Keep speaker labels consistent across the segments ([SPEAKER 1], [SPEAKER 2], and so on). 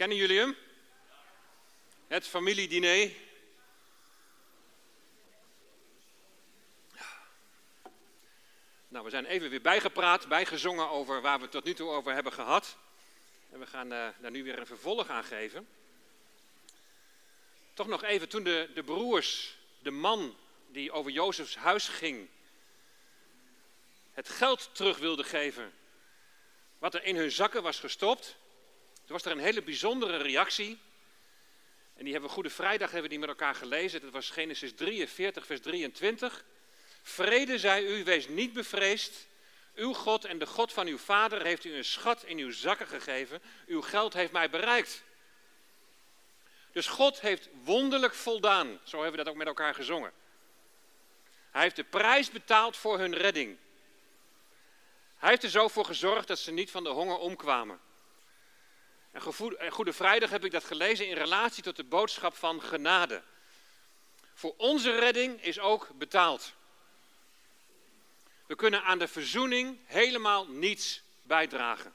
[SPEAKER 1] Kennen jullie hem? Het familiediner. Nou, we zijn even weer bijgepraat, bijgezongen over waar we het tot nu toe over hebben gehad. En we gaan uh, daar nu weer een vervolg aan geven. Toch nog even, toen de, de broers, de man die over Jozefs huis ging, het geld terug wilden geven, wat er in hun zakken was gestopt, toen was er een hele bijzondere reactie. En die hebben we Goede Vrijdag hebben we die met elkaar gelezen. Dat was Genesis 43, vers 23. Vrede zij u, wees niet bevreesd. Uw God en de God van uw vader heeft u een schat in uw zakken gegeven. Uw geld heeft mij bereikt. Dus God heeft wonderlijk voldaan. Zo hebben we dat ook met elkaar gezongen. Hij heeft de prijs betaald voor hun redding. Hij heeft er zo voor gezorgd dat ze niet van de honger omkwamen. En Goede Vrijdag heb ik dat gelezen in relatie tot de boodschap van genade. Voor onze redding is ook betaald. We kunnen aan de verzoening helemaal niets bijdragen.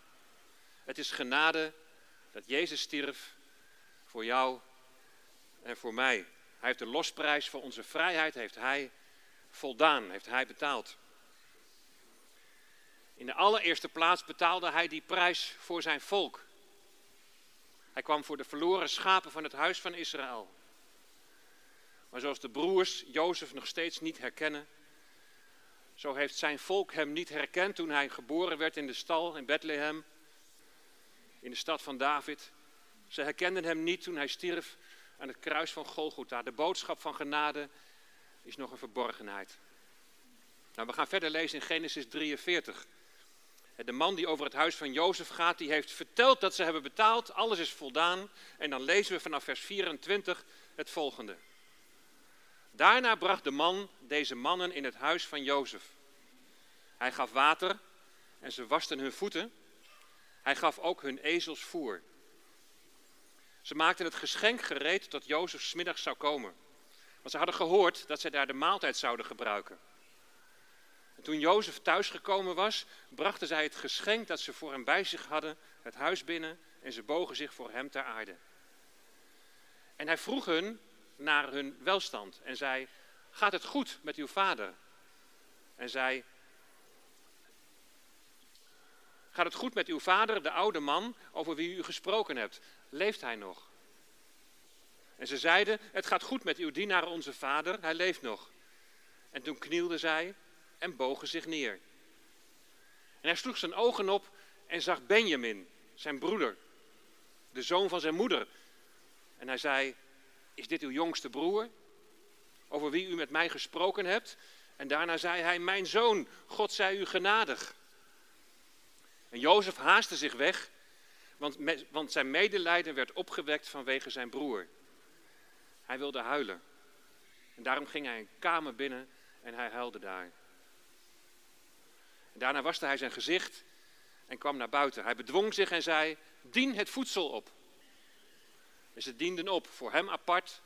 [SPEAKER 1] Het is genade dat Jezus stierf voor jou en voor mij. Hij heeft de losprijs voor onze vrijheid, heeft hij voldaan, heeft hij betaald. In de allereerste plaats betaalde hij die prijs voor zijn volk. Hij kwam voor de verloren schapen van het huis van Israël. Maar zoals de broers Jozef nog steeds niet herkennen, zo heeft zijn volk hem niet herkend toen hij geboren werd in de stal in Bethlehem, in de stad van David. Ze herkenden hem niet toen hij stierf aan het kruis van Golgotha. De boodschap van genade is nog een verborgenheid. Nou, we gaan verder lezen in Genesis 43. De man die over het huis van Jozef gaat, die heeft verteld dat ze hebben betaald, alles is voldaan. En dan lezen we vanaf vers 24 het volgende. Daarna bracht de man deze mannen in het huis van Jozef. Hij gaf water en ze wasten hun voeten. Hij gaf ook hun ezels voer. Ze maakten het geschenk gereed tot Jozef smiddags zou komen. Want ze hadden gehoord dat zij daar de maaltijd zouden gebruiken. En toen Jozef thuisgekomen was, brachten zij het geschenk dat ze voor hem bij zich hadden het huis binnen en ze bogen zich voor hem ter aarde. En hij vroeg hun naar hun welstand en zei, gaat het goed met uw vader? En zei, gaat het goed met uw vader, de oude man, over wie u gesproken hebt? Leeft hij nog? En ze zeiden, het gaat goed met uw dienaar onze vader, hij leeft nog. En toen knielden zij en bogen zich neer. En hij sloeg zijn ogen op en zag Benjamin, zijn broeder, de zoon van zijn moeder. En hij zei, is dit uw jongste broer, over wie u met mij gesproken hebt? En daarna zei hij, mijn zoon, God zij u genadig. En Jozef haastte zich weg, want, want zijn medelijden werd opgewekt vanwege zijn broer. Hij wilde huilen. En daarom ging hij een kamer binnen en hij huilde daar. En daarna waste hij zijn gezicht en kwam naar buiten. Hij bedwong zich en zei: Dien het voedsel op. En ze dienden op voor hem apart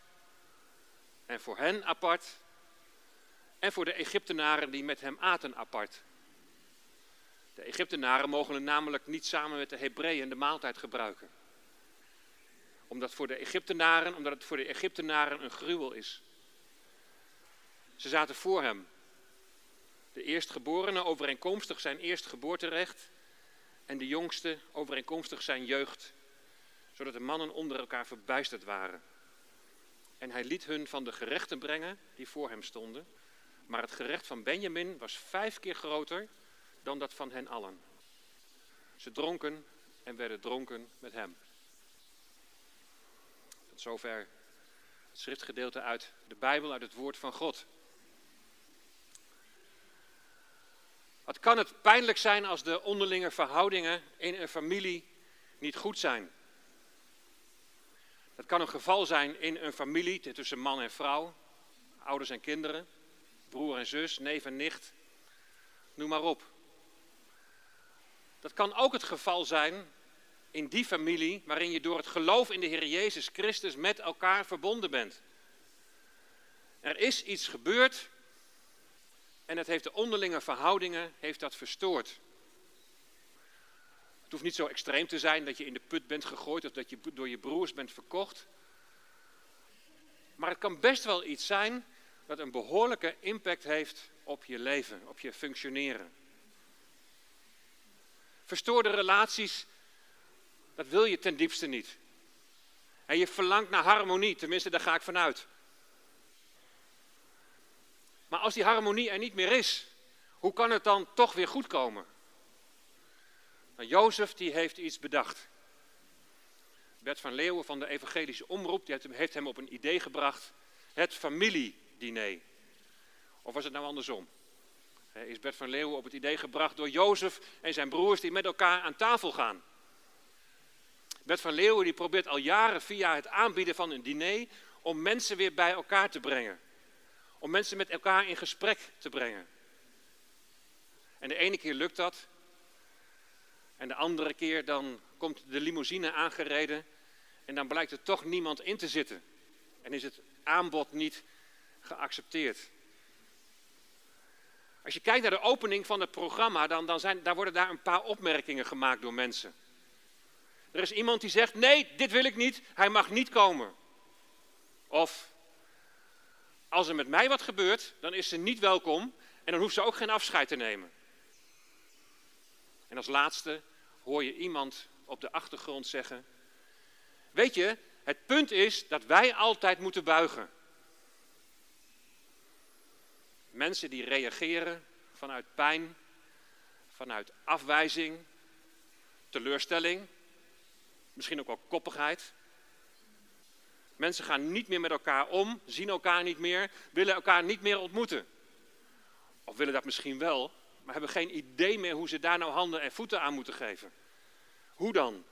[SPEAKER 1] en voor hen apart en voor de Egyptenaren die met hem aten apart. De Egyptenaren mogen namelijk niet samen met de Hebreeën de maaltijd gebruiken. Omdat, voor de Egyptenaren, omdat het voor de Egyptenaren een gruwel is. Ze zaten voor hem de eerstgeborene overeenkomstig zijn eerstgeboorterecht en de jongste overeenkomstig zijn jeugd, zodat de mannen onder elkaar verbijsterd waren. En hij liet hun van de gerechten brengen die voor hem stonden, maar het gerecht van Benjamin was vijf keer groter dan dat van hen allen. Ze dronken en werden dronken met hem. Tot zover het schriftgedeelte uit de Bijbel, uit het woord van God. Wat kan het pijnlijk zijn als de onderlinge verhoudingen in een familie niet goed zijn? Dat kan een geval zijn in een familie tussen man en vrouw, ouders en kinderen, broer en zus, neef en nicht, noem maar op. Dat kan ook het geval zijn in die familie waarin je door het geloof in de Heer Jezus Christus met elkaar verbonden bent. Er is iets gebeurd en het heeft de onderlinge verhoudingen heeft dat verstoord. Het hoeft niet zo extreem te zijn dat je in de put bent gegooid of dat je door je broers bent verkocht. Maar het kan best wel iets zijn dat een behoorlijke impact heeft op je leven, op je functioneren. Verstoorde relaties, dat wil je ten diepste niet. En je verlangt naar harmonie, tenminste daar ga ik vanuit. Maar als die harmonie er niet meer is, hoe kan het dan toch weer goed komen? Nou, Jozef die heeft iets bedacht. Bert van Leeuwen van de Evangelische Omroep die heeft hem op een idee gebracht. Het familiediner. Of was het nou andersom? Is Bert van Leeuwen op het idee gebracht door Jozef en zijn broers die met elkaar aan tafel gaan. Bert van Leeuwen die probeert al jaren via het aanbieden van een diner om mensen weer bij elkaar te brengen. Om mensen met elkaar in gesprek te brengen. En de ene keer lukt dat. En de andere keer dan komt de limousine aangereden. En dan blijkt er toch niemand in te zitten. En is het aanbod niet geaccepteerd. Als je kijkt naar de opening van het programma, dan, dan zijn, daar worden daar een paar opmerkingen gemaakt door mensen. Er is iemand die zegt, nee, dit wil ik niet, hij mag niet komen. Of, als er met mij wat gebeurt, dan is ze niet welkom en dan hoeft ze ook geen afscheid te nemen. En als laatste hoor je iemand op de achtergrond zeggen, weet je, het punt is dat wij altijd moeten buigen. Mensen die reageren vanuit pijn, vanuit afwijzing, teleurstelling, misschien ook wel koppigheid. Mensen gaan niet meer met elkaar om, zien elkaar niet meer, willen elkaar niet meer ontmoeten. Of willen dat misschien wel, maar hebben geen idee meer hoe ze daar nou handen en voeten aan moeten geven. Hoe dan?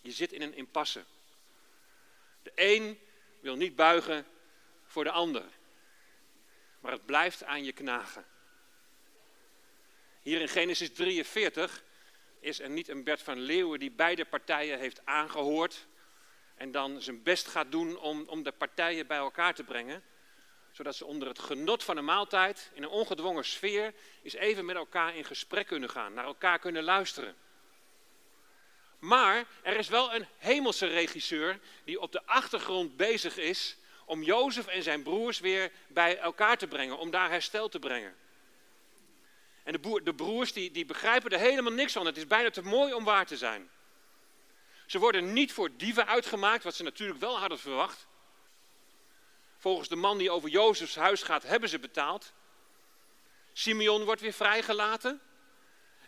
[SPEAKER 1] Je zit in een impasse. De een wil niet buigen voor de ander, maar het blijft aan je knagen. Hier in Genesis 43 is er niet een Bert van Leeuwen die beide partijen heeft aangehoord en dan zijn best gaat doen om, om de partijen bij elkaar te brengen, zodat ze onder het genot van een maaltijd in een ongedwongen sfeer eens even met elkaar in gesprek kunnen gaan, naar elkaar kunnen luisteren. Maar er is wel een hemelse regisseur die op de achtergrond bezig is om Jozef en zijn broers weer bij elkaar te brengen, om daar herstel te brengen. En de, de broers die, die begrijpen er helemaal niks van. Het is bijna te mooi om waar te zijn. Ze worden niet voor dieven uitgemaakt, wat ze natuurlijk wel hadden verwacht. Volgens de man die over Jozefs huis gaat, hebben ze betaald. Simeon wordt weer vrijgelaten.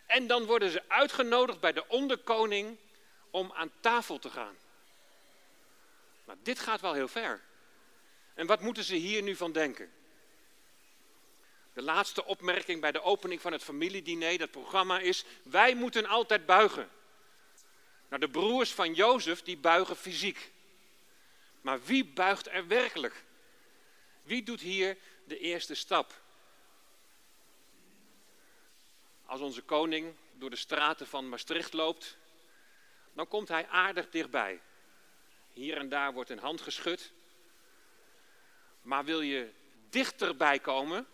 [SPEAKER 1] En dan worden ze uitgenodigd bij de onderkoning om aan tafel te gaan. Maar dit gaat wel heel ver. En wat moeten ze hier nu van denken? De laatste opmerking bij de opening van het familiediner, dat programma, is: wij moeten altijd buigen. Nou, de broers van Jozef, die buigen fysiek. Maar wie buigt er werkelijk? Wie doet hier de eerste stap? Als onze koning door de straten van Maastricht loopt, dan komt hij aardig dichtbij. Hier en daar wordt een hand geschud. Maar wil je dichterbij komen,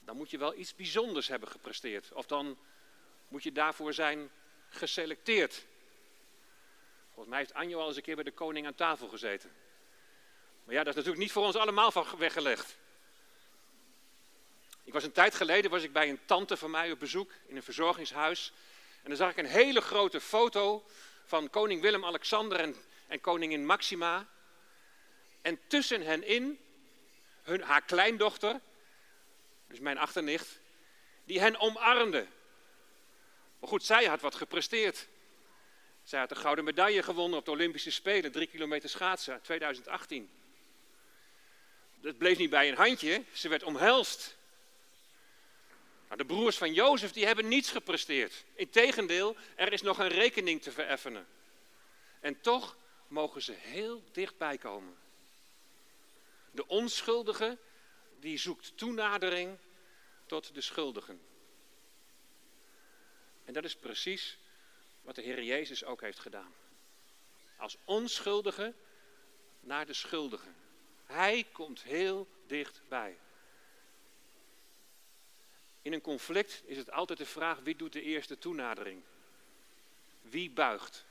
[SPEAKER 1] dan moet je wel iets bijzonders hebben gepresteerd. Of dan moet je daarvoor zijn geselecteerd. Volgens mij heeft Anjo al eens een keer bij de koning aan tafel gezeten. Maar ja, dat is natuurlijk niet voor ons allemaal weggelegd. Ik was een tijd geleden was ik bij een tante van mij op bezoek in een verzorgingshuis. En dan zag ik een hele grote foto van koning Willem-Alexander en, en koningin Maxima. En tussen hen in hun, haar kleindochter, dus mijn achternicht, die hen omarmde. Maar goed, zij had wat gepresteerd. Zij had de gouden medaille gewonnen op de Olympische Spelen, drie kilometer schaatsen, 2018. Het bleef niet bij een handje, ze werd omhelst. Nou, de broers van Jozef die hebben niets gepresteerd. Integendeel, er is nog een rekening te vereffenen. En toch mogen ze heel dichtbij komen. De onschuldige die zoekt toenadering tot de schuldigen. En dat is precies wat de Heer Jezus ook heeft gedaan. Als onschuldige naar de schuldigen. Hij komt heel dichtbij. In een conflict is het altijd de vraag wie doet de eerste toenadering? Wie buigt?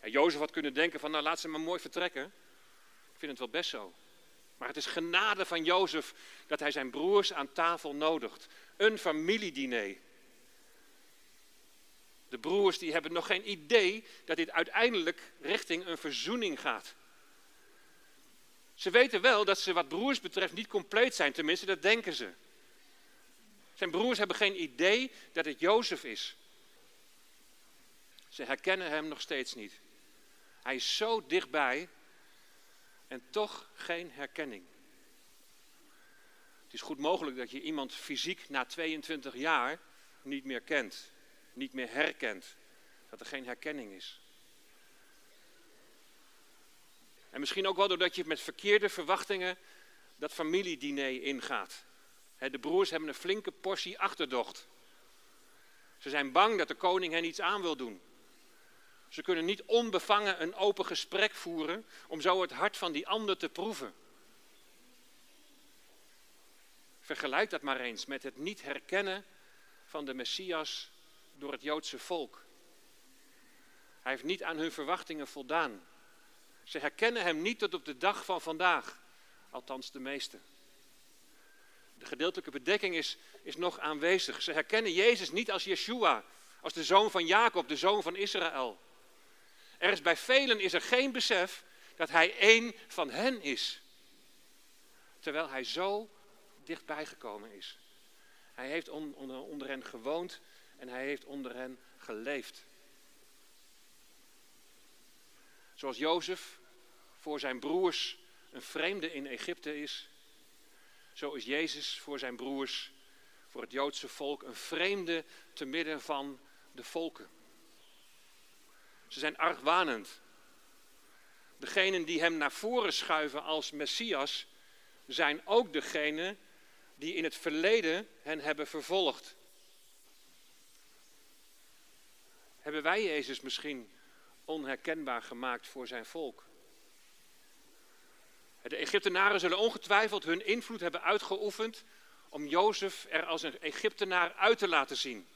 [SPEAKER 1] En Jozef had kunnen denken van nou laat ze maar mooi vertrekken. Ik vind het wel best zo. Maar het is genade van Jozef dat hij zijn broers aan tafel nodigt. Een familiediner. De broers die hebben nog geen idee dat dit uiteindelijk richting een verzoening gaat. Ze weten wel dat ze wat broers betreft niet compleet zijn, tenminste dat denken ze. Zijn broers hebben geen idee dat het Jozef is. Ze herkennen hem nog steeds niet. Hij is zo dichtbij en toch geen herkenning. Het is goed mogelijk dat je iemand fysiek na 22 jaar niet meer kent, niet meer herkent. Dat er geen herkenning is. En misschien ook wel doordat je met verkeerde verwachtingen dat familiediner ingaat. De broers hebben een flinke portie achterdocht. Ze zijn bang dat de koning hen iets aan wil doen. Ze kunnen niet onbevangen een open gesprek voeren om zo het hart van die ander te proeven. Vergelijk dat maar eens met het niet herkennen van de Messias door het Joodse volk. Hij heeft niet aan hun verwachtingen voldaan. Ze herkennen hem niet tot op de dag van vandaag, althans de meesten. De gedeeltelijke bedekking is, is nog aanwezig. Ze herkennen Jezus niet als Yeshua, als de zoon van Jacob, de zoon van Israël. Er is bij velen is er geen besef dat hij één van hen is. Terwijl hij zo dichtbij gekomen is. Hij heeft onder, onder hen gewoond en hij heeft onder hen geleefd. Zoals Jozef voor zijn broers een vreemde in Egypte is, zo is Jezus voor zijn broers, voor het Joodse volk, een vreemde te midden van de volken. Ze zijn argwanend. Degenen die hem naar voren schuiven als Messias, zijn ook degenen die in het verleden hen hebben vervolgd. Hebben wij Jezus misschien onherkenbaar gemaakt voor zijn volk? De Egyptenaren zullen ongetwijfeld hun invloed hebben uitgeoefend om Jozef er als een Egyptenaar uit te laten zien.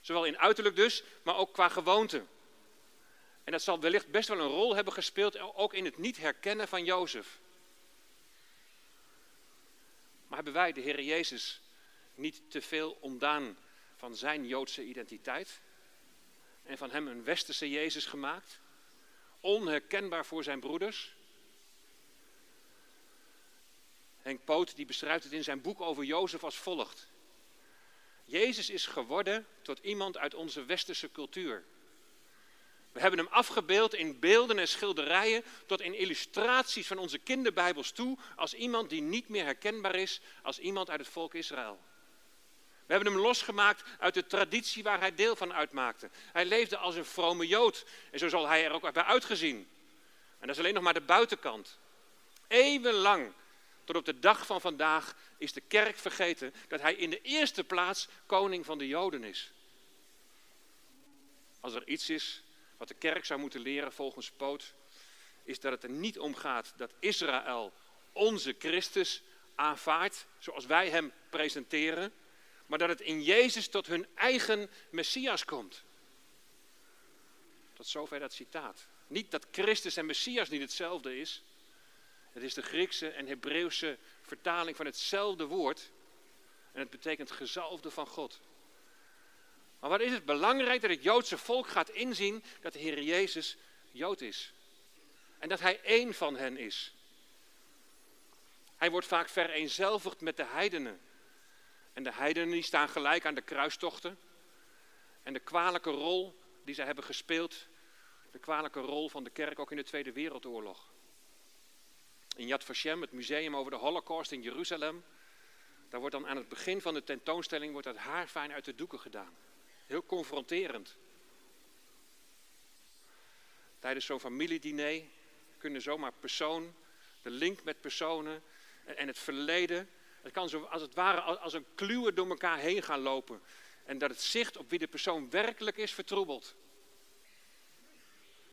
[SPEAKER 1] Zowel in uiterlijk dus, maar ook qua gewoonte. En dat zal wellicht best wel een rol hebben gespeeld, ook in het niet herkennen van Jozef. Maar hebben wij de Heer Jezus niet te veel ontdaan van zijn Joodse identiteit? En van hem een westerse Jezus gemaakt? Onherkenbaar voor zijn broeders? Henk Poot die beschrijft het in zijn boek over Jozef als volgt. Jezus is geworden tot iemand uit onze westerse cultuur. We hebben hem afgebeeld in beelden en schilderijen tot in illustraties van onze kinderbijbels toe als iemand die niet meer herkenbaar is als iemand uit het volk Israël. We hebben hem losgemaakt uit de traditie waar hij deel van uitmaakte. Hij leefde als een vrome Jood en zo zal hij er ook hebben uitgezien. En dat is alleen nog maar de buitenkant. Eeuwenlang tot op de dag van vandaag is de kerk vergeten dat hij in de eerste plaats koning van de Joden is. Als er iets is wat de kerk zou moeten leren volgens Poot, is dat het er niet om gaat dat Israël onze Christus aanvaardt, zoals wij hem presenteren, maar dat het in Jezus tot hun eigen Messias komt. Tot zover dat citaat. Niet dat Christus en Messias niet hetzelfde is. Het is de Griekse en Hebreeuwse vertaling van hetzelfde woord. En het betekent gezalfde van God. Maar wat is het belangrijk dat het Joodse volk gaat inzien dat de Heer Jezus Jood is. En dat Hij één van hen is. Hij wordt vaak vereenzelvigd met de heidenen. En de heidenen die staan gelijk aan de kruistochten. En de kwalijke rol die zij hebben gespeeld. De kwalijke rol van de kerk ook in de Tweede Wereldoorlog. In Yad Vashem, het museum over de Holocaust in Jeruzalem. Daar wordt dan aan het begin van de tentoonstelling wordt dat haarfijn uit de doeken gedaan. Heel confronterend. Tijdens zo'n familiediner kunnen zomaar persoon, de link met personen en het verleden, het kan zo als het ware als een kluwe door elkaar heen gaan lopen. En dat het zicht op wie de persoon werkelijk is vertroebelt.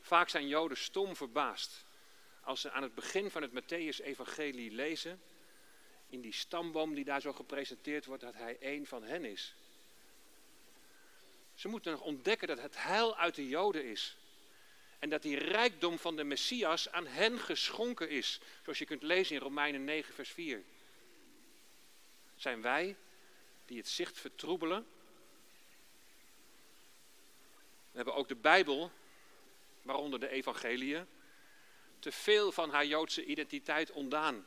[SPEAKER 1] Vaak zijn Joden stom verbaasd als ze aan het begin van het Matthäus-evangelie lezen. in die stamboom die daar zo gepresenteerd wordt, dat hij een van hen is. Ze moeten nog ontdekken dat het heil uit de Joden is. En dat die rijkdom van de Messias aan hen geschonken is. Zoals je kunt lezen in Romeinen 9, vers 4. Zijn wij die het zicht vertroebelen? We hebben ook de Bijbel, waaronder de evangeliën, te veel van haar Joodse identiteit ontdaan.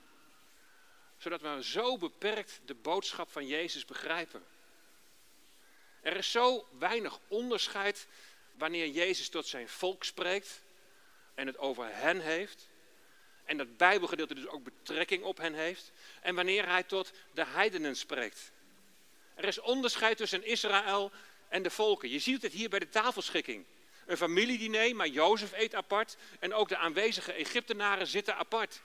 [SPEAKER 1] Zodat we zo beperkt de boodschap van Jezus begrijpen. Er is zo weinig onderscheid wanneer Jezus tot zijn volk spreekt en het over hen heeft. En dat Bijbelgedeelte dus ook betrekking op hen heeft. En wanneer hij tot de heidenen spreekt. Er is onderscheid tussen Israël en de volken. Je ziet het hier bij de tafelschikking. Een familiediner, maar Jozef eet apart en ook de aanwezige Egyptenaren zitten apart.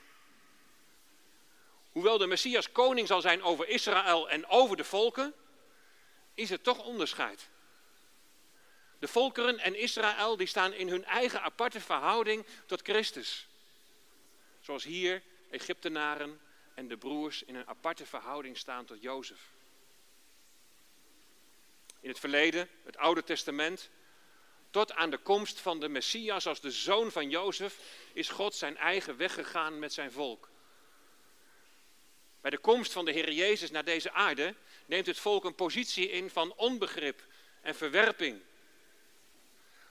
[SPEAKER 1] Hoewel de Messias koning zal zijn over Israël en over de volken, is er toch onderscheid. De volkeren en Israël die staan in hun eigen aparte verhouding tot Christus. Zoals hier Egyptenaren en de broers in een aparte verhouding staan tot Jozef. In het verleden, het Oude Testament, tot aan de komst van de Messias als de zoon van Jozef, is God zijn eigen weg gegaan met zijn volk. Bij de komst van de Heer Jezus naar deze aarde neemt het volk een positie in van onbegrip en verwerping.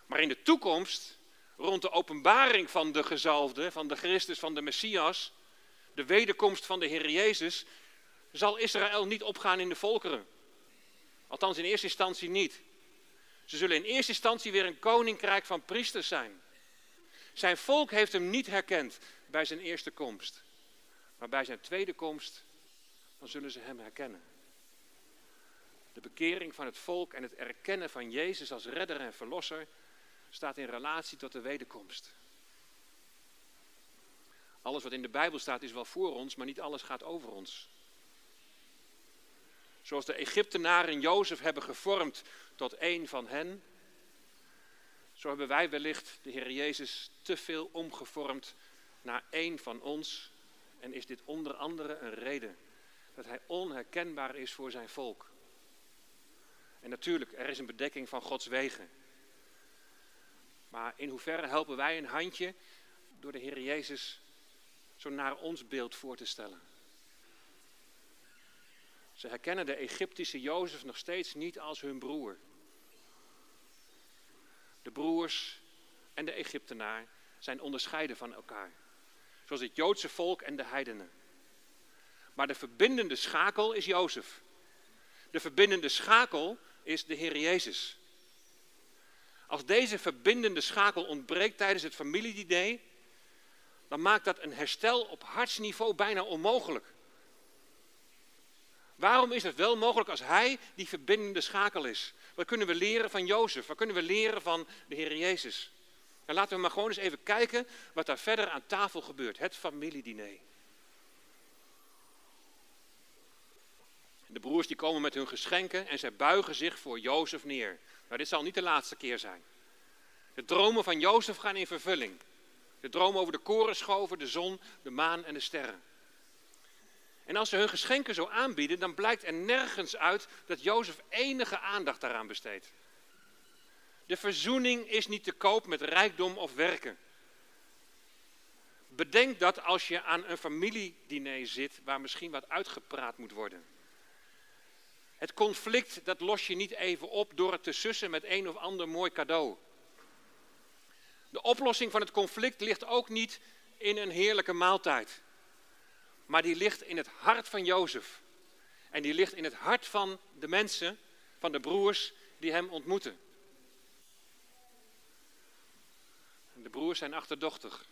[SPEAKER 1] Maar in de toekomst, rond de openbaring van de gezalfde, van de Christus, van de Messias, de wederkomst van de Heer Jezus, zal Israël niet opgaan in de volkeren. Althans in eerste instantie niet. Ze zullen in eerste instantie weer een koninkrijk van priesters zijn. Zijn volk heeft hem niet herkend bij zijn eerste komst. Maar bij zijn tweede komst, dan zullen ze hem herkennen. De bekering van het volk en het erkennen van Jezus als redder en verlosser staat in relatie tot de wederkomst. Alles wat in de Bijbel staat is wel voor ons, maar niet alles gaat over ons. Zoals de Egyptenaren Jozef hebben gevormd tot één van hen, zo hebben wij wellicht de Heer Jezus te veel omgevormd naar één van ons. En is dit onder andere een reden dat hij onherkenbaar is voor zijn volk. En natuurlijk, er is een bedekking van Gods wegen. Maar in hoeverre helpen wij een handje door de Heer Jezus zo naar ons beeld voor te stellen? Ze herkennen de Egyptische Jozef nog steeds niet als hun broer. De broers en de Egyptenaar zijn onderscheiden van elkaar. Zoals het Joodse volk en de heidenen. Maar de verbindende schakel is Jozef. De verbindende schakel is de Heer Jezus. Als deze verbindende schakel ontbreekt tijdens het familiediner, dan maakt dat een herstel op hartsniveau bijna onmogelijk. Waarom is het wel mogelijk als Hij die verbindende schakel is? Wat kunnen we leren van Jozef? Wat kunnen we leren van de Heer Jezus? En laten we maar gewoon eens even kijken wat daar verder aan tafel gebeurt. Het familiediner. De broers die komen met hun geschenken en zij buigen zich voor Jozef neer. Maar dit zal niet de laatste keer zijn. De dromen van Jozef gaan in vervulling. De dromen over de korenschoven, de zon, de maan en de sterren. En als ze hun geschenken zo aanbieden, dan blijkt er nergens uit dat Jozef enige aandacht daaraan besteedt. De verzoening is niet te koop met rijkdom of werken. Bedenk dat als je aan een familiediner zit waar misschien wat uitgepraat moet worden. Het conflict dat los je niet even op door het te sussen met een of ander mooi cadeau. De oplossing van het conflict ligt ook niet in een heerlijke maaltijd. Maar die ligt in het hart van Jozef. En die ligt in het hart van de mensen, van de broers die hem ontmoeten. De broers zijn achterdochtig.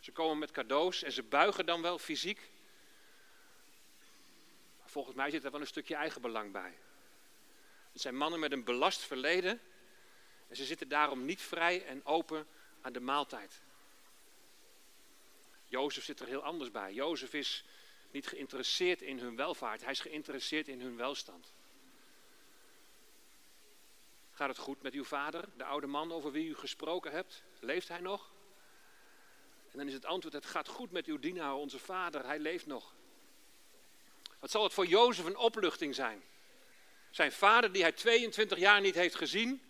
[SPEAKER 1] Ze komen met cadeaus en ze buigen dan wel fysiek. Volgens mij zit er wel een stukje eigenbelang bij. Het zijn mannen met een belast verleden. En ze zitten daarom niet vrij en open aan de maaltijd. Jozef zit er heel anders bij. Jozef is niet geïnteresseerd in hun welvaart, hij is geïnteresseerd in hun welstand. Gaat het goed met uw vader, de oude man over wie u gesproken hebt? Leeft hij nog? En dan is het antwoord: Het gaat goed met uw dienaar, onze vader, hij leeft nog. Wat zal het voor Jozef een opluchting zijn? Zijn vader, die hij 22 jaar niet heeft gezien,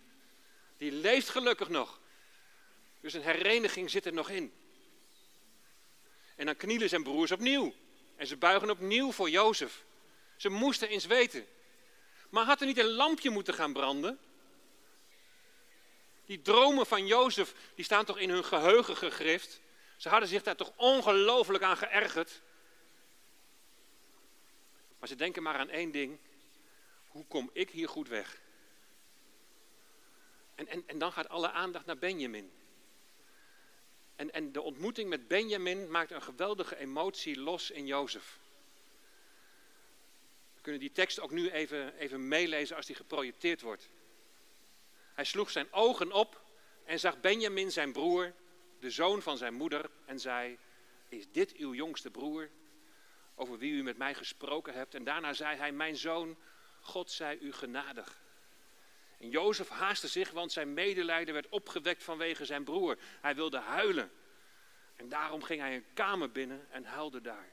[SPEAKER 1] die leeft gelukkig nog. Dus een hereniging zit er nog in. En dan knielen zijn broers opnieuw. En ze buigen opnieuw voor Jozef. Ze moesten eens weten. Maar had er niet een lampje moeten gaan branden? Die dromen van Jozef, die staan toch in hun geheugen gegrift? Ze hadden zich daar toch ongelooflijk aan geërgerd? Maar ze denken maar aan één ding. Hoe kom ik hier goed weg? En, en, en dan gaat alle aandacht naar Benjamin. En, en de ontmoeting met Benjamin maakt een geweldige emotie los in Jozef. We kunnen die tekst ook nu even, even meelezen als die geprojecteerd wordt. Hij sloeg zijn ogen op en zag Benjamin, zijn broer, de zoon van zijn moeder, en zei: Is dit uw jongste broer, over wie u met mij gesproken hebt? En daarna zei hij: Mijn zoon, God zij u genadig. En Jozef haastte zich, want zijn medelijden werd opgewekt vanwege zijn broer. Hij wilde huilen. En daarom ging hij een kamer binnen en huilde daar.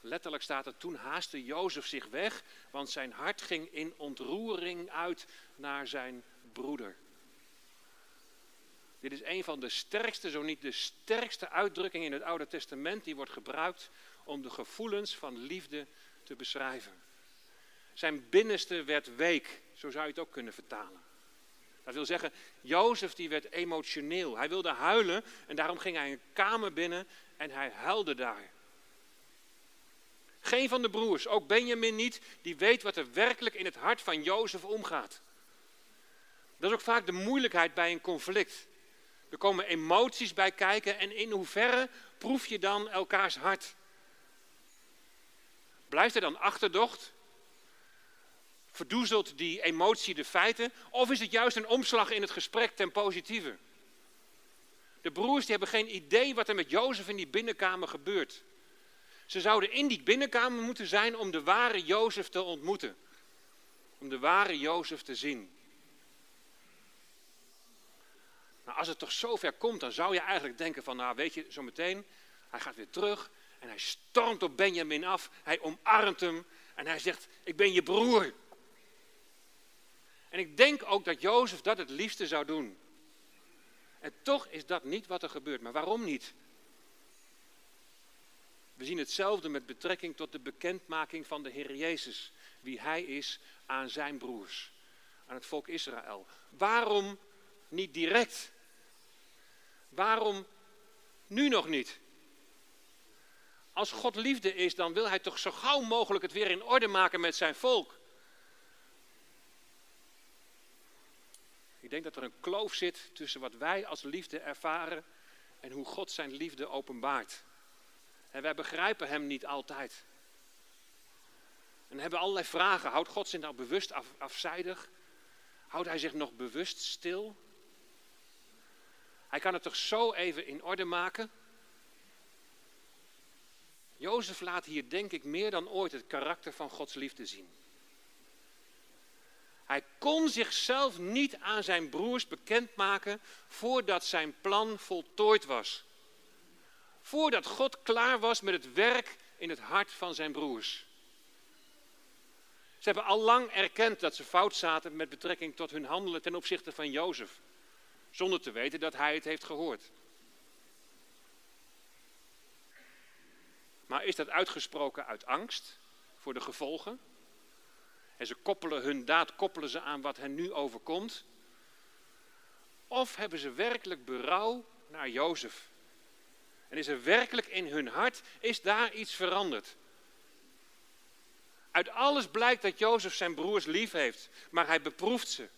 [SPEAKER 1] Letterlijk staat er, toen haastte Jozef zich weg, want zijn hart ging in ontroering uit naar zijn broeder. Dit is een van de sterkste, zo niet de sterkste uitdrukkingen in het Oude Testament die wordt gebruikt om de gevoelens van liefde te beschrijven. Zijn binnenste werd week, zo zou je het ook kunnen vertalen. Dat wil zeggen, Jozef die werd emotioneel. Hij wilde huilen en daarom ging hij een kamer binnen en hij huilde daar. Geen van de broers, ook Benjamin niet, die weet wat er werkelijk in het hart van Jozef omgaat. Dat is ook vaak de moeilijkheid bij een conflict. Er komen emoties bij kijken en in hoeverre proef je dan elkaars hart? Blijft er dan achterdocht? Verdoezelt die emotie de feiten? Of is het juist een omslag in het gesprek ten positieve? De broers die hebben geen idee wat er met Jozef in die binnenkamer gebeurt. Ze zouden in die binnenkamer moeten zijn om de ware Jozef te ontmoeten. Om de ware Jozef te zien. Nou, als het toch zover komt, dan zou je eigenlijk denken van, nou weet je, zometeen, hij gaat weer terug en hij stormt op Benjamin af, hij omarmt hem en hij zegt, ik ben je broer. En ik denk ook dat Jozef dat het liefste zou doen. En toch is dat niet wat er gebeurt. Maar waarom niet? We zien hetzelfde met betrekking tot de bekendmaking van de Heer Jezus. Wie Hij is aan zijn broers, aan het volk Israël. Waarom niet direct? Waarom nu nog niet? Als God liefde is, dan wil Hij toch zo gauw mogelijk het weer in orde maken met zijn volk. Ik denk dat er een kloof zit tussen wat wij als liefde ervaren en hoe God zijn liefde openbaart. En wij begrijpen Hem niet altijd. En hebben allerlei vragen. Houdt God zich nou bewust af, afzijdig? Houdt Hij zich nog bewust stil? Hij kan het toch zo even in orde maken? Jozef laat hier denk ik meer dan ooit het karakter van Gods liefde zien. Hij kon zichzelf niet aan zijn broers bekendmaken voordat zijn plan voltooid was. Voordat God klaar was met het werk in het hart van zijn broers. Ze hebben al lang erkend dat ze fout zaten met betrekking tot hun handelen ten opzichte van Jozef. Zonder te weten dat hij het heeft gehoord. Maar is dat uitgesproken uit angst voor de gevolgen? En ze koppelen hun daad koppelen ze aan wat hen nu overkomt. Of hebben ze werkelijk berouw naar Jozef? En is er werkelijk in hun hart, is daar iets veranderd? Uit alles blijkt dat Jozef zijn broers lief heeft, maar hij beproeft ze.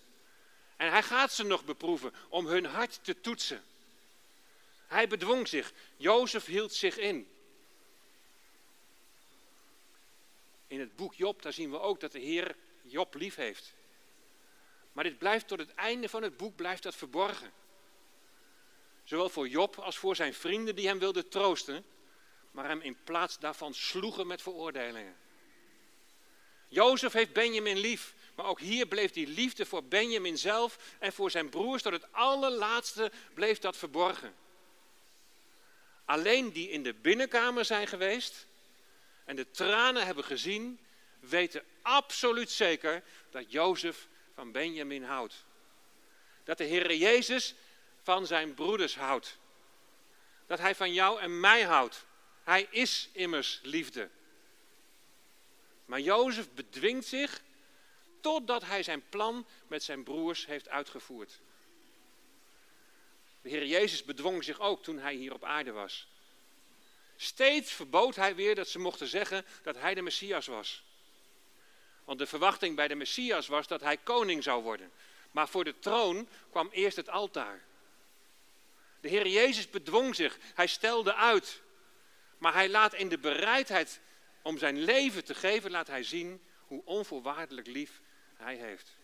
[SPEAKER 1] En hij gaat ze nog beproeven om hun hart te toetsen. Hij bedwong zich, Jozef hield zich in. In het boek Job, daar zien we ook dat de Heer Job lief heeft. Maar dit blijft tot het einde van het boek blijft dat verborgen. Zowel voor Job als voor zijn vrienden die hem wilden troosten, maar hem in plaats daarvan sloegen met veroordelingen. Jozef heeft Benjamin lief, maar ook hier bleef die liefde voor Benjamin zelf en voor zijn broers tot het allerlaatste bleef dat verborgen. Alleen die in de binnenkamer zijn geweest, en de tranen hebben gezien, weten absoluut zeker dat Jozef van Benjamin houdt. Dat de Heer Jezus van zijn broeders houdt. Dat hij van jou en mij houdt. Hij is immers liefde. Maar Jozef bedwingt zich totdat hij zijn plan met zijn broers heeft uitgevoerd. De Heer Jezus bedwong zich ook toen hij hier op aarde was. Steeds verbood hij weer dat ze mochten zeggen dat hij de Messias was. Want de verwachting bij de Messias was dat hij koning zou worden. Maar voor de troon kwam eerst het altaar. De Heer Jezus bedwong zich, hij stelde uit. Maar hij laat in de bereidheid om zijn leven te geven, laat hij zien hoe onvoorwaardelijk lief hij heeft.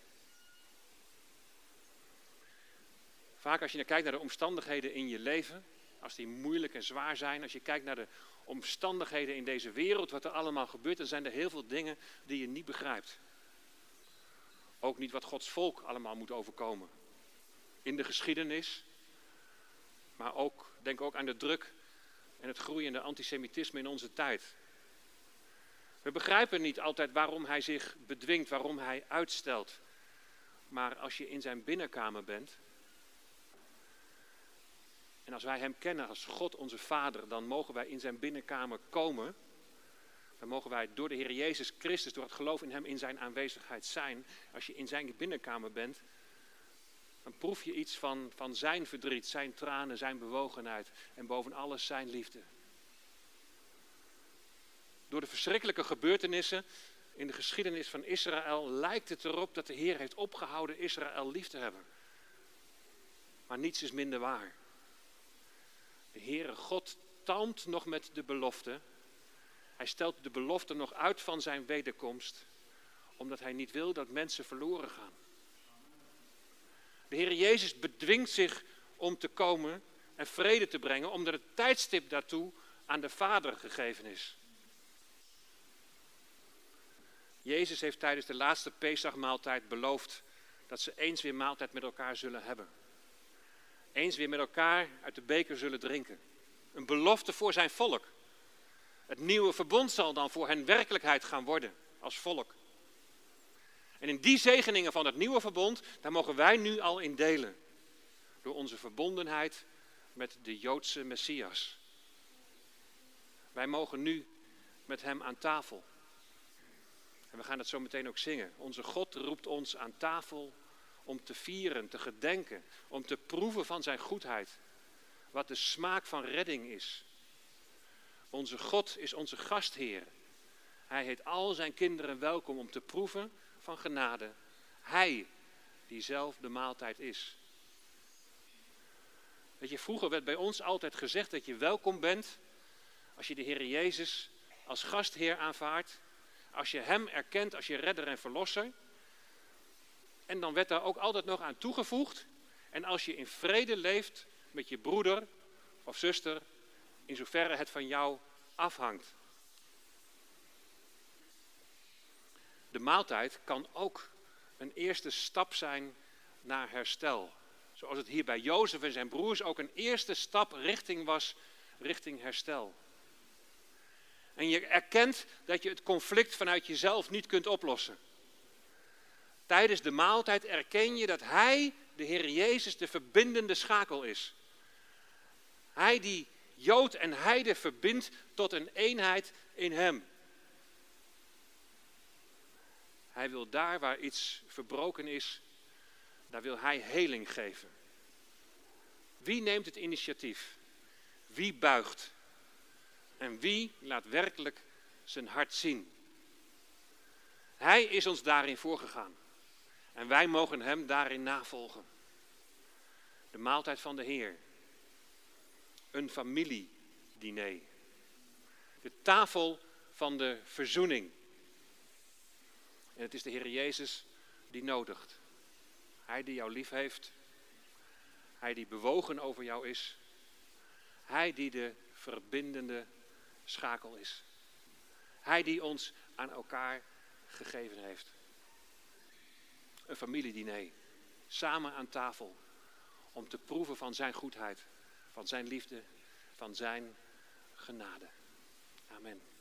[SPEAKER 1] Vaak als je kijkt naar de omstandigheden in je leven, als die moeilijk en zwaar zijn, als je kijkt naar de omstandigheden in deze wereld, wat er allemaal gebeurt, dan zijn er heel veel dingen die je niet begrijpt. Ook niet wat Gods volk allemaal moet overkomen. In de geschiedenis, maar ook, denk ook aan de druk en het groeiende antisemitisme in onze tijd. We begrijpen niet altijd waarom hij zich bedwingt, waarom hij uitstelt. Maar als je in zijn binnenkamer bent, en als wij Hem kennen als God onze Vader, dan mogen wij in Zijn binnenkamer komen. Dan mogen wij door de Heer Jezus Christus, door het geloof in Hem, in Zijn aanwezigheid zijn. Als je in Zijn binnenkamer bent, dan proef je iets van, van Zijn verdriet, Zijn tranen, Zijn bewogenheid en boven alles Zijn liefde. Door de verschrikkelijke gebeurtenissen in de geschiedenis van Israël lijkt het erop dat de Heer heeft opgehouden Israël lief te hebben. Maar niets is minder waar. De Heere God talmt nog met de belofte. Hij stelt de belofte nog uit van zijn wederkomst, omdat hij niet wil dat mensen verloren gaan. De Heer Jezus bedwingt zich om te komen en vrede te brengen, omdat het tijdstip daartoe aan de Vader gegeven is. Jezus heeft tijdens de laatste Pesachmaaltijd beloofd dat ze eens weer maaltijd met elkaar zullen hebben eens weer met elkaar uit de beker zullen drinken. Een belofte voor zijn volk. Het nieuwe verbond zal dan voor hen werkelijkheid gaan worden als volk. En in die zegeningen van het nieuwe verbond, daar mogen wij nu al in delen. Door onze verbondenheid met de Joodse Messias. Wij mogen nu met hem aan tafel. En we gaan het zo meteen ook zingen. Onze God roept ons aan tafel om te vieren, te gedenken, om te proeven van zijn goedheid. Wat de smaak van redding is. Onze God is onze gastheer. Hij heet al zijn kinderen welkom om te proeven van genade. Hij die zelf de maaltijd is. Weet je, vroeger werd bij ons altijd gezegd dat je welkom bent als je de Heer Jezus als gastheer aanvaardt. Als je Hem erkent als je redder en verlosser. En dan werd daar ook altijd nog aan toegevoegd. En als je in vrede leeft met je broeder of zuster, in zoverre het van jou afhangt. De maaltijd kan ook een eerste stap zijn naar herstel. Zoals het hier bij Jozef en zijn broers ook een eerste stap richting was, richting herstel. En je erkent dat je het conflict vanuit jezelf niet kunt oplossen. Tijdens de maaltijd erken je dat Hij, de Heer Jezus, de verbindende schakel is. Hij die Jood en Heide verbindt tot een eenheid in Hem. Hij wil daar waar iets verbroken is, daar wil Hij heling geven. Wie neemt het initiatief? Wie buigt? En wie laat werkelijk zijn hart zien? Hij is ons daarin voorgegaan. En wij mogen Hem daarin navolgen. De maaltijd van de Heer. Een familiediner. De tafel van de verzoening. En het is de Heer Jezus die nodigt. Hij die jou lief heeft. Hij die bewogen over jou is. Hij die de verbindende schakel is. Hij die ons aan elkaar gegeven heeft een familiediner. Samen aan tafel. Om te proeven van zijn goedheid, van zijn liefde, van zijn genade. Amen.